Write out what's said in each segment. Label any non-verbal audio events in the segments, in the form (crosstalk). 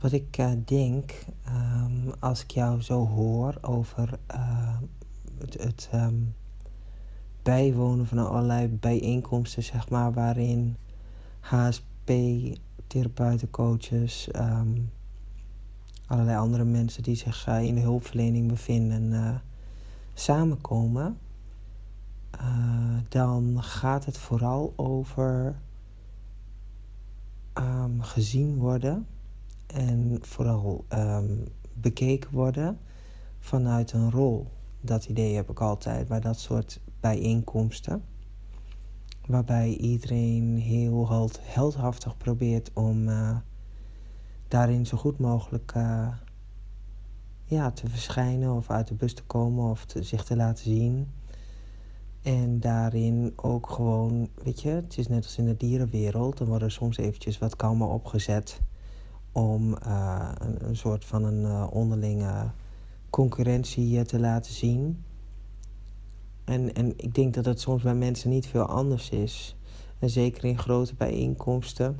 Wat ik uh, denk um, als ik jou zo hoor over uh, het, het um, bijwonen van allerlei bijeenkomsten, zeg maar, waarin HSP, therapeuten, coaches, allerlei andere mensen die zich uh, in de hulpverlening bevinden, samenkomen, dan gaat het vooral over gezien worden en vooral um, bekeken worden vanuit een rol. Dat idee heb ik altijd bij dat soort bijeenkomsten. Waarbij iedereen heel heldhaftig probeert om uh, daarin zo goed mogelijk uh, ja, te verschijnen of uit de bus te komen of te, zich te laten zien. En daarin ook gewoon, weet je, het is net als in de dierenwereld, dan worden soms eventjes wat kalmer opgezet om uh, een, soort van een uh, onderlinge concurrentie te laten zien. En, en ik denk dat het soms bij mensen niet veel anders is. En zeker in grote bijeenkomsten.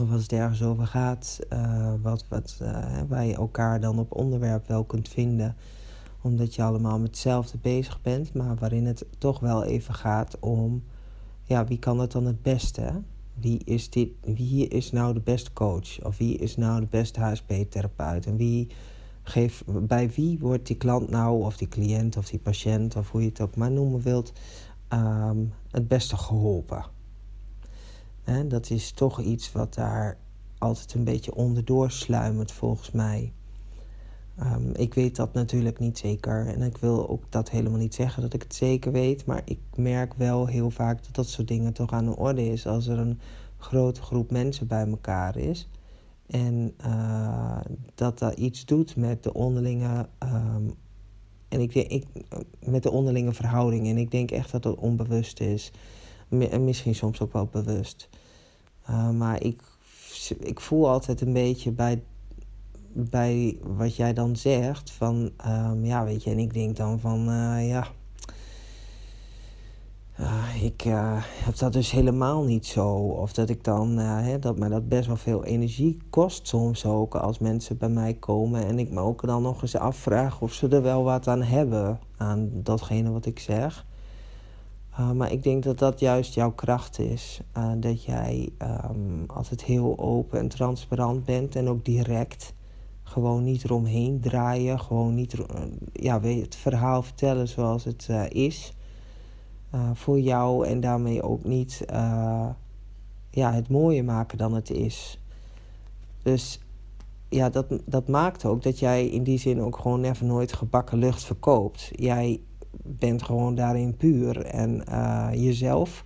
Of als het ergens over gaat, uh, wat, wat, waar je elkaar dan op onderwerp wel kunt vinden. Omdat je allemaal met hetzelfde bezig bent. Maar waarin het toch wel even gaat om, ja, wie kan het dan het beste? Wie is, dit, wie is nou de beste coach? Of wie is nou de beste HSP-therapeut? En wie geeft, bij wie wordt die klant nou, of die cliënt, of die patiënt, of hoe je het ook maar noemen wilt, um, het beste geholpen? En dat is toch iets wat daar altijd een beetje onderdoor sluimert, volgens mij. Um, ik weet dat natuurlijk niet zeker. En ik wil ook dat helemaal niet zeggen dat ik het zeker weet. Maar ik merk wel heel vaak dat dat soort dingen toch aan de orde is. Als er een grote groep mensen bij elkaar is. En uh, dat dat iets doet met de onderlinge. Um, en ik denk, ik, met de onderlinge verhouding. En ik denk echt dat het onbewust is. En misschien soms ook wel bewust. Uh, maar ik, ik voel altijd een beetje bij bij wat jij dan zegt. Van um, ja, weet je, en ik denk dan van uh, ja. Uh, ik uh, heb dat dus helemaal niet zo. Of dat ik dan, hè, dat mij dat best wel veel energie kost soms ook als mensen bij mij komen. En ik me ook dan nog eens afvraag of ze er wel wat aan hebben, aan datgene wat ik zeg. maar ik denk dat dat juist jouw kracht is. dat jij um, altijd heel open en transparant bent en ook direct. Gewoon niet eromheen draaien. Gewoon niet ja, het verhaal vertellen zoals het uh, is. Uh, voor jou en daarmee ook niet ja, het mooier maken dan het is. Dus ja, dat, dat maakt ook dat jij in die zin ook gewoon even nooit gebakken lucht verkoopt. Jij bent gewoon daarin puur en jezelf.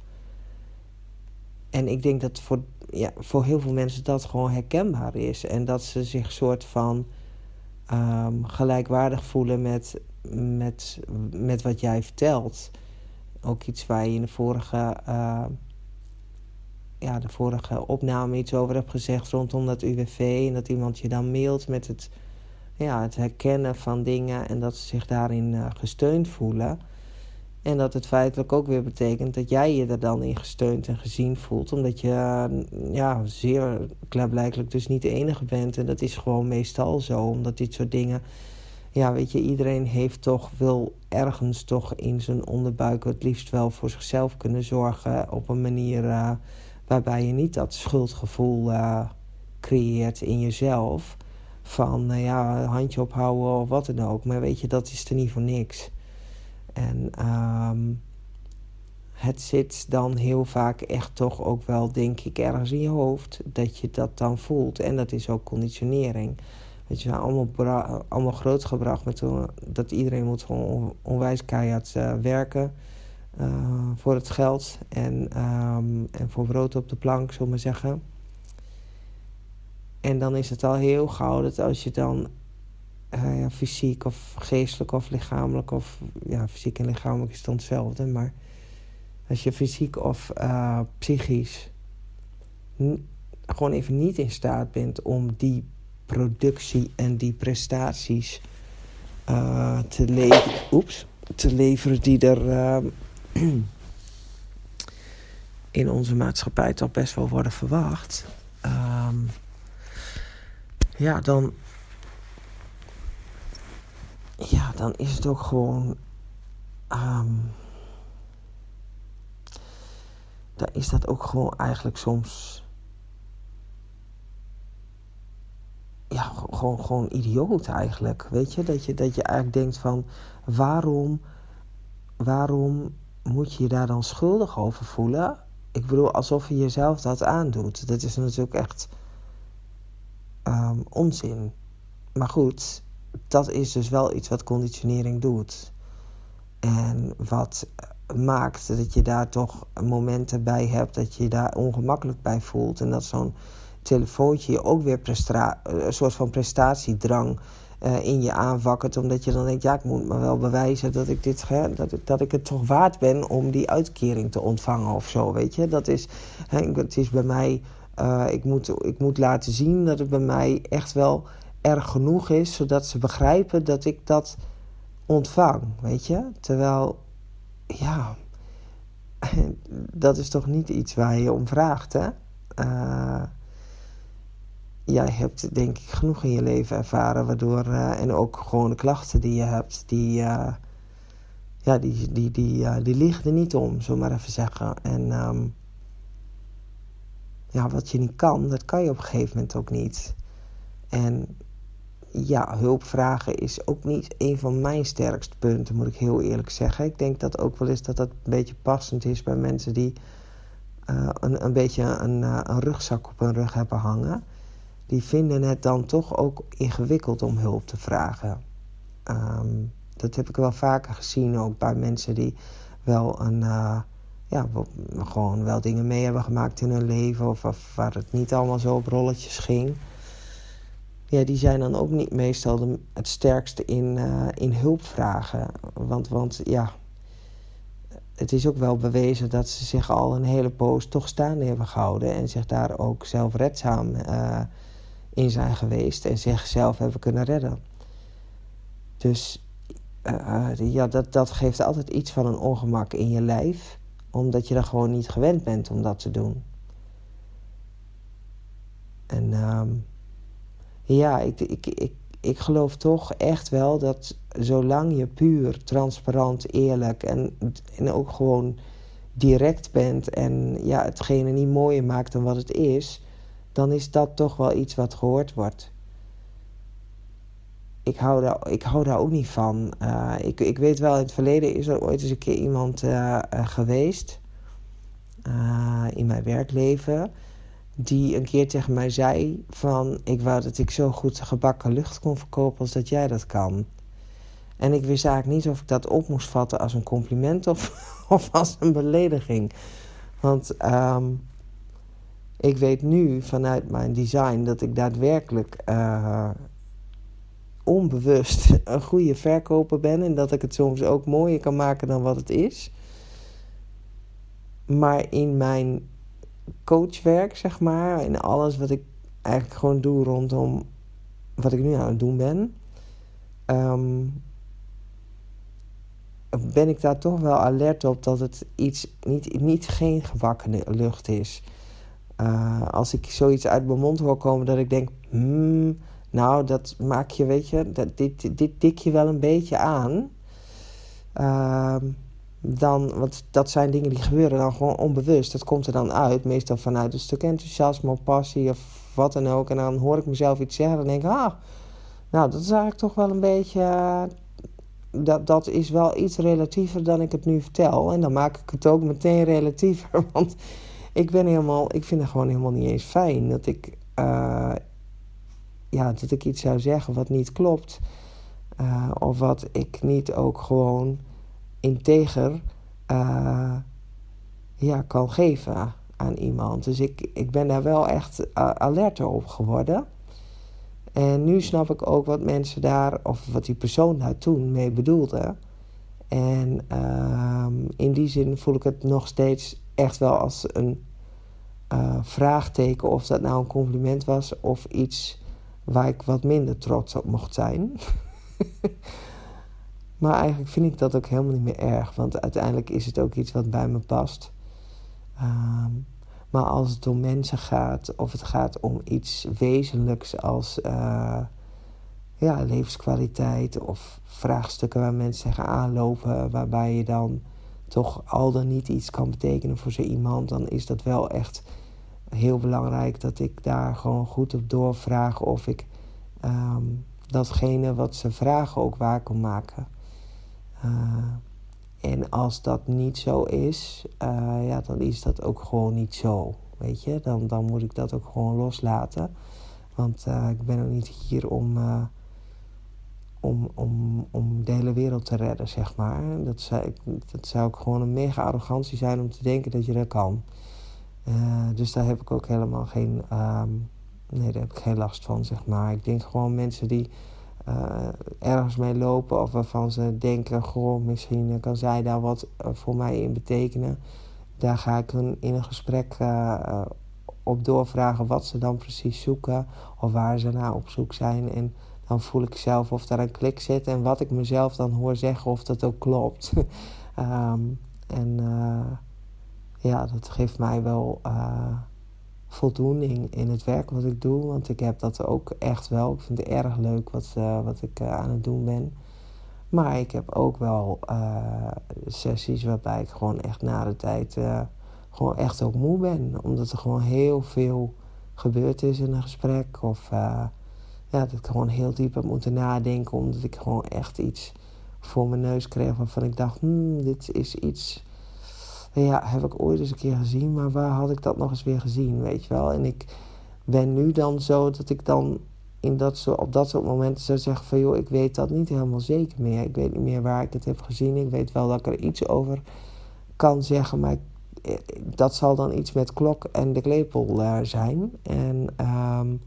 En ik denk dat voor ja, voor heel veel mensen dat gewoon herkenbaar is. En dat ze zich soort van um, gelijkwaardig voelen met, met, met wat jij vertelt. Ook iets waar je in de vorige, uh, ja, de vorige opname iets over hebt gezegd rondom dat UWV. En dat iemand je dan mailt met het, ja, het herkennen van dingen en dat ze zich daarin uh, gesteund voelen. En dat het feitelijk ook weer betekent dat jij je er dan in gesteund en gezien voelt. Omdat je ja, zeer klaarblijkelijk dus niet de enige bent. En dat is gewoon meestal zo. Omdat dit soort dingen. Ja, weet je, iedereen heeft toch, wil ergens toch in zijn onderbuik het liefst wel voor zichzelf kunnen zorgen. Op een manier uh, waarbij je niet dat schuldgevoel uh, creëert in jezelf. Van ja, handje ophouden of wat dan ook. Maar weet je, dat is er niet voor niks. En um, het zit dan heel vaak echt toch ook wel, denk ik, ergens in je hoofd dat je dat dan voelt. En dat is ook conditionering. Weet je, allemaal, allemaal grootgebracht met dat iedereen moet gewoon onwijs keihard uh, werken uh, voor het geld en, um, en voor brood op de plank, zullen maar zeggen. En dan is het al heel gauw dat als je dan ja, fysiek of geestelijk of lichamelijk of ja, fysiek en lichamelijk is het hetzelfde, maar als je fysiek of uh, psychisch gewoon even niet in staat bent om die productie en die prestaties uh, te, leveren, oeps, te leveren die er (clears throat) in onze maatschappij toch best wel worden verwacht. Um, ja, dan. Ja, dan is het ook gewoon. Um, dan is dat ook gewoon eigenlijk soms. Ja, gewoon, gewoon idioot eigenlijk. Weet je? Dat, je? dat je eigenlijk denkt van waarom, waarom moet je je daar dan schuldig over voelen? Ik bedoel, alsof je jezelf dat aandoet. Dat is natuurlijk echt um, onzin. Maar goed, dat is dus wel iets wat conditionering doet. En wat maakt dat je daar toch momenten bij hebt dat je je daar ongemakkelijk bij voelt. En dat zo'n telefoontje je ook weer een soort van prestatiedrang uh, in je aanwakkert. Omdat je dan denkt, ja, ik moet me wel bewijzen dat ik, dit, dat, ik, dat ik het toch waard ben om die uitkering te ontvangen of zo. Weet je, dat is, hè, het is bij mij uh, ik, moet, ik moet laten zien dat het bij mij echt wel erg genoeg is, zodat ze begrijpen dat ik dat ontvang, weet je? Terwijl, ja, (laughs) dat is toch niet iets waar je om vraagt, hè? Uh, jij hebt denk ik genoeg in je leven ervaren, waardoor, uh, en ook gewoon de klachten die je hebt, die, ja, die, die, die, die liggen er niet om, zo maar even zeggen. En um, ja, wat je niet kan, dat kan je op een gegeven moment ook niet. En ja, hulp vragen is ook niet een van mijn sterkste punten, moet ik heel eerlijk zeggen. Ik denk dat ook wel eens dat dat een beetje passend is bij mensen die uh, een, een beetje een, uh, een rugzak op hun rug hebben hangen. Die vinden het dan toch ook ingewikkeld om hulp te vragen. Um, dat heb ik wel vaker gezien, ook bij mensen die wel een. Uh, ja, gewoon wel dingen mee hebben gemaakt in hun leven. Of, of, waar het niet allemaal zo op rolletjes ging. Ja, die zijn dan ook niet meestal de, het sterkste in, uh, in hulp vragen. Want, want ja, het is ook wel bewezen dat ze zich al een hele poos toch staande hebben gehouden. En zich daar ook zelfredzaam uh, in zijn geweest. En zichzelf hebben kunnen redden. Dus uh, ja, dat, dat geeft altijd iets van een ongemak in je lijf omdat je dan gewoon niet gewend bent om dat te doen. En um, ja, ik, ik, ik, ik geloof toch echt wel dat zolang je puur, transparant, eerlijk en, en ook gewoon direct bent en ja, hetgene niet mooier maakt dan wat het is, dan is dat toch wel iets wat gehoord wordt. Ik hou daar, ik hou daar ook niet van. Uh, ik, ik weet wel, in het verleden is er ooit eens een keer iemand uh, uh, geweest in mijn werkleven die een keer tegen mij zei van ik wou dat ik zo goed gebakken lucht kon verkopen als dat jij dat kan. En ik wist eigenlijk niet of ik dat op moest vatten als een compliment of, (laughs) of als een belediging. Want um, ik weet nu vanuit mijn design dat ik daadwerkelijk uh, onbewust (laughs) een goede verkoper ben. En dat ik het soms ook mooier kan maken dan wat het is. Maar in mijn coachwerk, zeg maar, in alles wat ik eigenlijk gewoon doe rondom wat ik nu aan het doen ben, um, ben ik daar toch wel alert op dat het iets, niet, niet geen gebakken lucht is. Uh, als ik zoiets uit mijn mond hoor komen dat ik denk, hmm, nou, dat maak je, weet je, dat, dit, dit dik je wel een beetje aan. Uh, dan, want dat zijn dingen die gebeuren dan gewoon onbewust. Dat komt er dan uit, meestal vanuit een stuk enthousiasme of passie of wat dan ook. En dan hoor ik mezelf iets zeggen en denk ik, ah, nou, dat is eigenlijk toch wel een beetje. Uh, dat, dat is wel iets relatiever dan ik het nu vertel. En dan maak ik het ook meteen relatiever. (laughs) Want ik ben helemaal, ik vind het gewoon helemaal niet eens fijn dat ik, uh, ja, dat ik iets zou zeggen wat niet klopt. Uh, of wat ik niet ook gewoon integer uh, ja, kan geven aan iemand. Dus ik, ik ben daar wel echt uh, alerter op geworden. En nu snap ik ook wat mensen daar, of wat die persoon daar toen mee bedoelde. En uh, in die zin voel ik het nog steeds echt wel als een uh, vraagteken of dat nou een compliment was of iets waar ik wat minder trots op mocht zijn. (laughs) Maar eigenlijk vind ik dat ook helemaal niet meer erg. Want uiteindelijk is het ook iets wat bij me past. Um, Maar als het om mensen gaat, of het gaat om iets wezenlijks als uh, ja, levenskwaliteit of vraagstukken waar mensen tegen aanlopen, waarbij je dan toch al dan niet iets kan betekenen voor zo iemand, dan is dat wel echt heel belangrijk dat ik daar gewoon goed op doorvraag of ik um, datgene wat ze vragen ook waar kan maken. Uh, en als dat niet zo is, uh, ja, dan is dat ook gewoon niet zo. Weet je, dan, dan moet ik dat ook gewoon loslaten. Want uh, ik ben ook niet hier om, om, om, om de hele wereld te redden, zeg maar. Dat zou, dat zou ook gewoon een mega arrogantie zijn om te denken dat je dat kan. dus daar heb ik ook helemaal geen, um, nee, daar heb ik geen last van, zeg maar. Ik denk gewoon mensen die uh, ergens mee lopen of waarvan ze denken, goh, misschien kan zij daar wat uh, voor mij in betekenen. Daar ga ik hun in een gesprek uh, op doorvragen wat ze dan precies zoeken of waar ze naar op zoek zijn. En dan voel ik zelf of daar een klik zit en wat ik mezelf dan hoor zeggen of dat ook klopt. um, (laughs) en ja, dat geeft mij wel voldoening in het werk wat ik doe. Want ik heb dat ook echt wel. Ik vind het erg leuk wat, uh, wat ik uh, aan het doen ben. Maar ik heb ook wel uh, sessies waarbij ik gewoon echt na de tijd gewoon echt ook moe ben. Omdat er gewoon heel veel gebeurd is in een gesprek. Of ja, dat ik gewoon heel diep heb moeten nadenken. Omdat ik gewoon echt iets voor mijn neus kreeg waarvan ik dacht, hmm, dit is iets ja, heb ik ooit eens een keer gezien, maar waar had ik dat nog eens weer gezien, weet je wel? En ik ben nu dan zo dat ik dan in dat op dat soort momenten zou zeggen van... joh, ik weet dat niet helemaal zeker meer. Ik weet niet meer waar ik het heb gezien. Ik weet wel dat ik er iets over kan zeggen, maar dat zal dan iets met klok en de klepel uh, zijn. En um,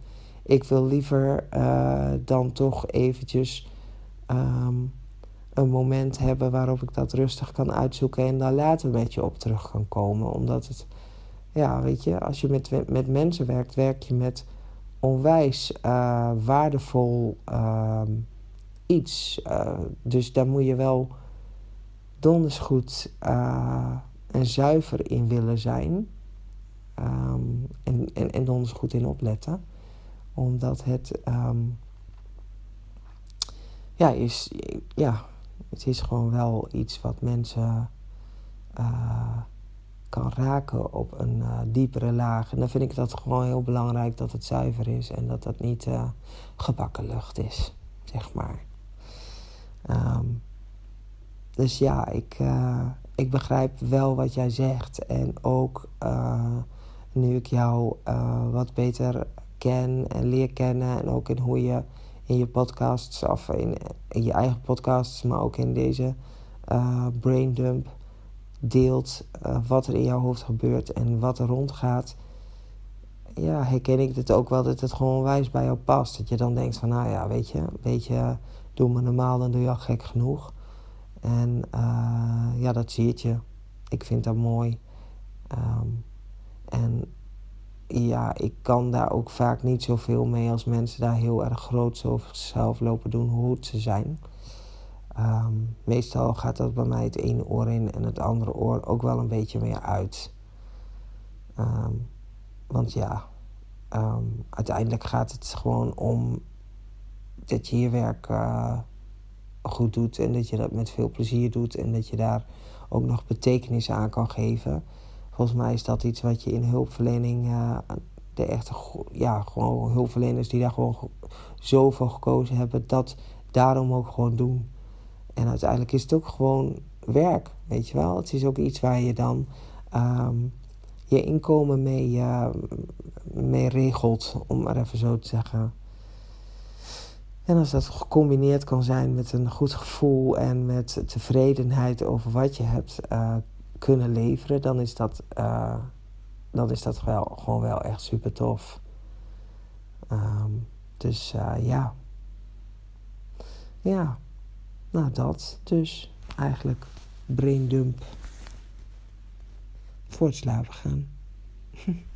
ik wil liever uh, dan toch eventjes... Um, een moment hebben waarop ik dat rustig kan uitzoeken en daar later met je op terug kan komen. Omdat het, ja, weet je, als je met, met mensen werkt, werk je met onwijs uh, waardevol uh, iets. Uh, dus daar moet je wel donders goed uh, en zuiver in willen zijn. Um, en, en, en donders goed in opletten. Omdat het. Um, ja, is, ja, het is gewoon wel iets wat mensen uh, kan raken op een uh, diepere laag. En dan vind ik dat gewoon heel belangrijk dat het zuiver is en dat dat niet uh, gebakken lucht is, zeg maar. Um, dus ja, ik, ik begrijp wel wat jij zegt. En ook nu ik jou wat beter ken en leer kennen en ook in hoe je in je podcasts of in, je eigen podcasts, maar ook in deze uh, braindump deelt uh, wat er in jouw hoofd gebeurt en wat er rondgaat. Ja, herken ik het ook wel dat het gewoon wijs bij jou past. Dat je dan denkt van, nou ja, weet je, weet je, doe me normaal, dan doe je al gek genoeg. En uh, ja, dat zie je. Ik vind dat mooi. Um, en ja, ik kan daar ook vaak niet zoveel mee als mensen daar heel erg groot over lopen doen hoe ze zijn. Um, meestal gaat dat bij mij het ene oor in en het andere oor ook wel een beetje meer uit. Um, want ja, um, uiteindelijk gaat het gewoon om dat je je werk uh, goed doet en dat je dat met veel plezier doet en dat je daar ook nog betekenis aan kan geven. Volgens mij is dat iets wat je in hulpverlening, uh, de echte, ja, gewoon hulpverleners die daar gewoon zo voor gekozen hebben, dat daarom ook gewoon doen. En uiteindelijk is het ook gewoon werk, weet je wel. Het is ook iets waar je dan um, je inkomen mee, uh, mee regelt, om maar even zo te zeggen. En als dat gecombineerd kan zijn met een goed gevoel en met tevredenheid over wat je hebt, uh, kunnen leveren, dan is dat, uh, dan is dat wel, gewoon wel echt super tof. Um, dus uh, ja. Ja, nou dat dus eigenlijk braindump voor het slapen gaan. (laughs)